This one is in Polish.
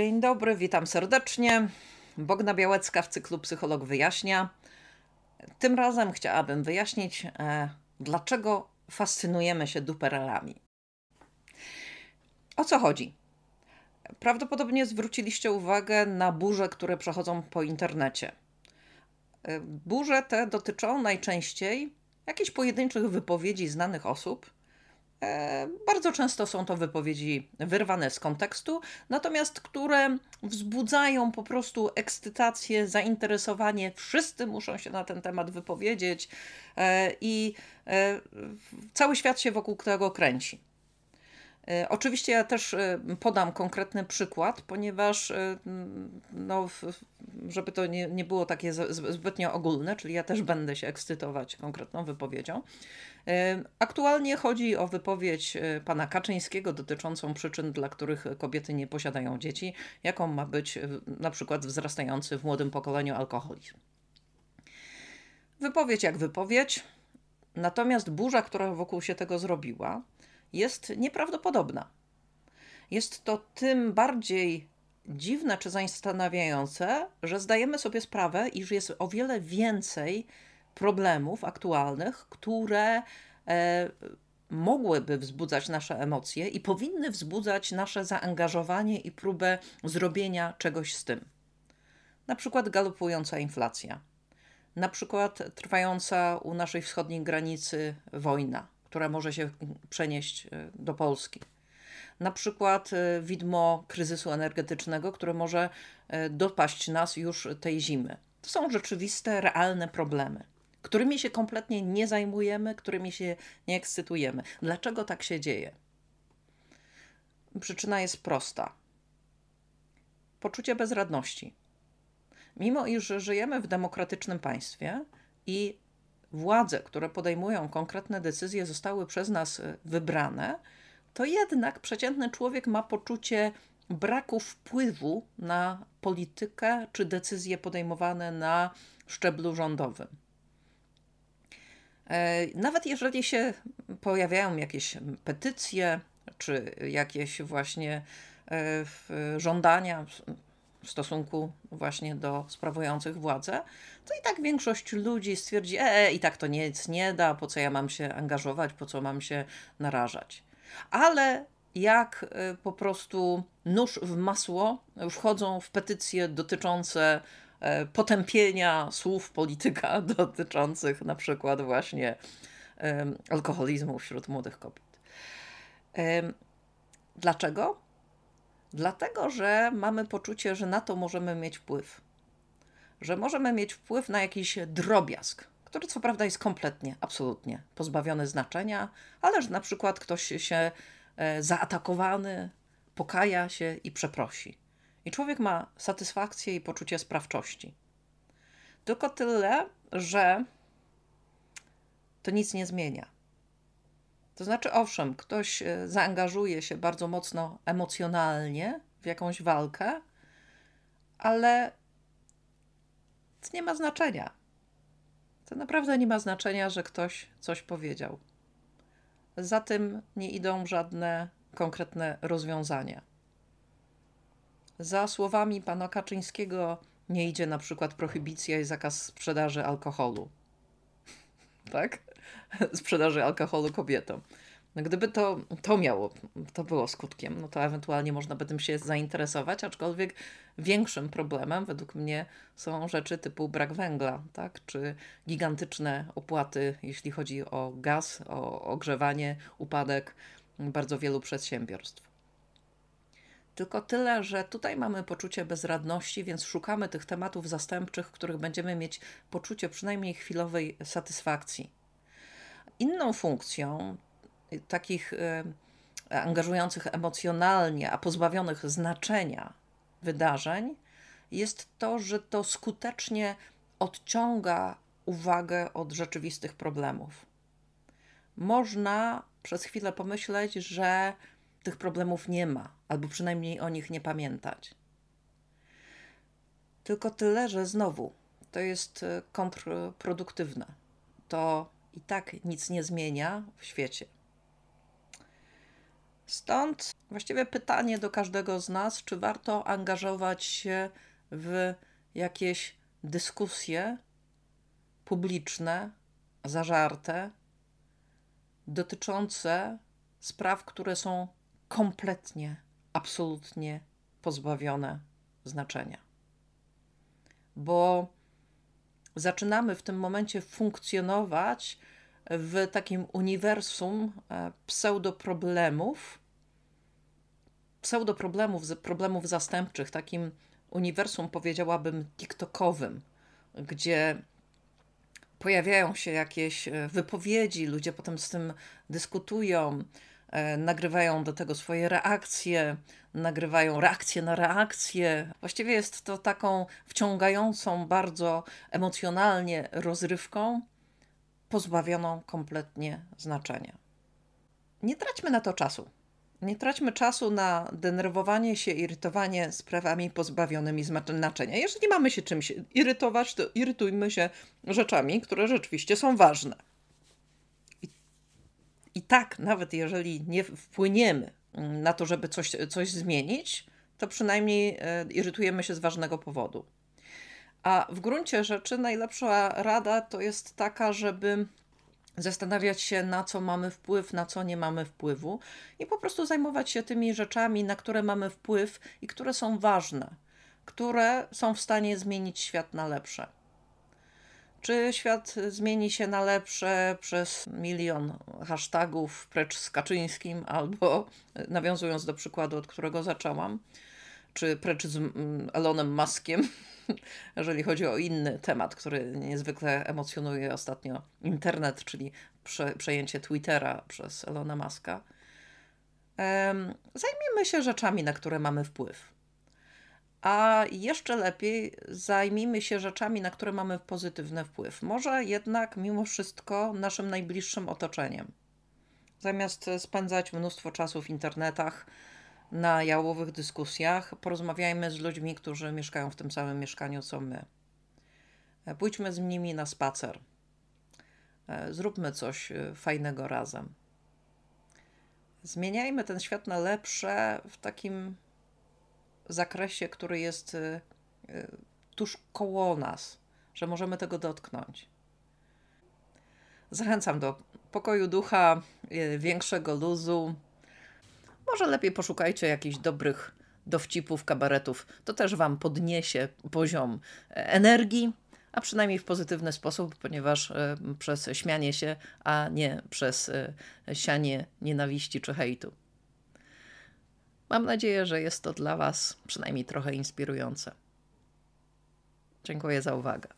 Dzień dobry, witam serdecznie. Bogna Białecka w cyklu Psycholog Wyjaśnia. Tym razem chciałabym wyjaśnić, e, dlaczego fascynujemy się duperelami. O co chodzi? Prawdopodobnie zwróciliście uwagę na burze, które przechodzą po internecie. E, burze te dotyczą najczęściej jakichś pojedynczych wypowiedzi znanych osób bardzo często są to wypowiedzi wyrwane z kontekstu, natomiast które wzbudzają po prostu ekscytację, zainteresowanie. Wszyscy muszą się na ten temat wypowiedzieć e, i e, cały świat się wokół tego kręci. E, oczywiście ja też e, podam konkretny przykład, ponieważ, e, no, żeby to nie, nie było takie zbytnio ogólne, czyli ja też będę się ekscytować konkretną wypowiedzią. Aktualnie chodzi o wypowiedź pana Kaczyńskiego dotyczącą przyczyn, dla których kobiety nie posiadają dzieci, jaką ma być na przykład wzrastający w młodym pokoleniu alkoholizm. Wypowiedź jak wypowiedź, natomiast burza, która wokół się tego zrobiła, jest nieprawdopodobna. Jest to tym bardziej dziwne czy zastanawiające, że zdajemy sobie sprawę, iż jest o wiele więcej problemów aktualnych, które e, mogłyby wzbudzać nasze emocje i powinny wzbudzać nasze zaangażowanie i próbę zrobienia czegoś z tym. Na przykład galopująca inflacja, na przykład trwająca u naszej wschodniej granicy wojna, która może się przenieść e, do Polski. Na przykład e, widmo kryzysu energetycznego, które może e, dopaść nas już tej zimy. To są rzeczywiste, realne problemy, którymi się kompletnie nie zajmujemy, którymi się nie ekscytujemy. Dlaczego tak się dzieje? Przyczyna jest prosta. Poczucie bezradności. Mimo iż żyjemy w demokratycznym państwie i władze, które podejmują konkretne decyzje, zostały przez nas e, wybrane, to jednak przeciętny człowiek ma poczucie braku wpływu na politykę czy decyzje podejmowane na szczeblu rządowym. E, nawet jeżeli się pojawiają jakieś petycje, czy jakieś właśnie e, żądania w stosunku właśnie do sprawujących władzę, to i tak większość ludzi stwierdzi, e, i tak to nic nie da, po co ja mam się angażować, po co mam się narażać. Ale jak y, po prostu nóż w masło wchodzą w petycje dotyczące e, potępienia słów polityka dotyczących na przykład właśnie alkoholizmu wśród młodych kobiet. Dlaczego? Dlatego, że mamy poczucie, że na to możemy mieć wpływ. Że możemy mieć wpływ na jakiś drobiazg, który co prawda jest kompletnie, absolutnie pozbawiony znaczenia, ale że na przykład ktoś się e, zaatakowany pokaja się i przeprosi. I człowiek ma satysfakcję i poczucie sprawczości. Tylko tyle, że to nic nie zmienia. To znaczy, owszem, ktoś e, zaangażuje się bardzo mocno emocjonalnie w jakąś walkę, ale to nie ma znaczenia. To naprawdę nie ma znaczenia, że ktoś coś powiedział. Za tym nie idą żadne konkretne rozwiązania. Za słowami pana Kaczyńskiego nie idzie na przykład prohibicja i zakaz sprzedaży alkoholu. tak? sprzedaży alkoholu kobietom. No gdyby to, to miało, to było skutkiem, no to ewentualnie można by tym się zainteresować, aczkolwiek większym problemem według mnie są rzeczy typu brak węgla, tak? czy gigantyczne opłaty, jeśli chodzi o gaz, o ogrzewanie, upadek bardzo wielu przedsiębiorstw. Tylko tyle, że tutaj mamy poczucie bezradności, więc szukamy tych tematów zastępczych, w których będziemy mieć poczucie przynajmniej chwilowej satysfakcji. Inną funkcją takich e, angażujących emocjonalnie, a pozbawionych znaczenia wydarzeń jest to, że to skutecznie odciąga uwagę od rzeczywistych problemów. Można przez chwilę pomyśleć, że tych problemów nie ma, albo przynajmniej o nich nie pamiętać. Tylko tyle, że znowu to jest e, kontrproduktywne. To i tak nic nie zmienia w świecie. Stąd właściwie pytanie do każdego z nas, czy warto angażować się w jakieś dyskusje publiczne, zażarte, dotyczące spraw, które są kompletnie, absolutnie pozbawione znaczenia. Bo zaczynamy w tym momencie funkcjonować w takim uniwersum e, pseudoproblemów, pseudoproblemów, problemów zastępczych, takim uniwersum, powiedziałabym, TikTokowym, gdzie pojawiają się jakieś e, wypowiedzi, ludzie potem z tym dyskutują, nagrywają do tego swoje reakcje, nagrywają reakcje na reakcje. Właściwie jest to taką wciągającą bardzo emocjonalnie rozrywką, pozbawioną kompletnie znaczenia. Nie traćmy na to czasu. Nie traćmy czasu na denerwowanie się, irytowanie sprawami pozbawionymi znaczenia. Jeżeli mamy się czymś irytować, to irytujmy się rzeczami, które rzeczywiście są ważne. I, tak, nawet jeżeli nie wpłyniemy na to, żeby coś, coś zmienić, to przynajmniej e, irytujemy się z ważnego powodu. A w gruncie rzeczy najlepsza rada to jest taka, żeby zastanawiać się, na co mamy wpływ, na co nie mamy wpływu i po prostu zajmować się tymi rzeczami, na które mamy wpływ i które są ważne, które są w stanie zmienić świat na lepsze. Czy świat zmieni się na lepsze przez milion hashtagów precz z Kaczyńskim, albo nawiązując do przykładu, od którego zaczęłam, czy precz z Elonem Muskiem, jeżeli chodzi o inny temat, który niezwykle emocjonuje ostatnio internet, czyli prze, przejęcie Twittera przez Elona Muska. Zajmijmy się rzeczami, na które mamy wpływ. A jeszcze lepiej zajmijmy się rzeczami, na które mamy pozytywny wpływ. Może jednak mimo wszystko naszym najbliższym otoczeniem. Zamiast spędzać mnóstwo czasu w internetach, na jałowych dyskusjach, porozmawiajmy z ludźmi, którzy mieszkają w tym samym mieszkaniu co my. Pójdźmy z nimi na spacer. Zróbmy coś e, fajnego razem. Zmieniajmy ten świat na lepsze w takim zakresie, który jest tuż koło nas, że możemy tego dotknąć. Zachęcam do pokoju ducha, większego luzu, może lepiej poszukajcie jakichś dobrych dowcipów, kabaretów. To też Wam podniesie poziom e, energii, a przynajmniej w pozytywny sposób, ponieważ e, przez śmianie się, a nie przez e, sianie nienawiści czy hejtu. Mam nadzieję, że jest to dla Was przynajmniej trochę inspirujące. Dziękuję za uwagę.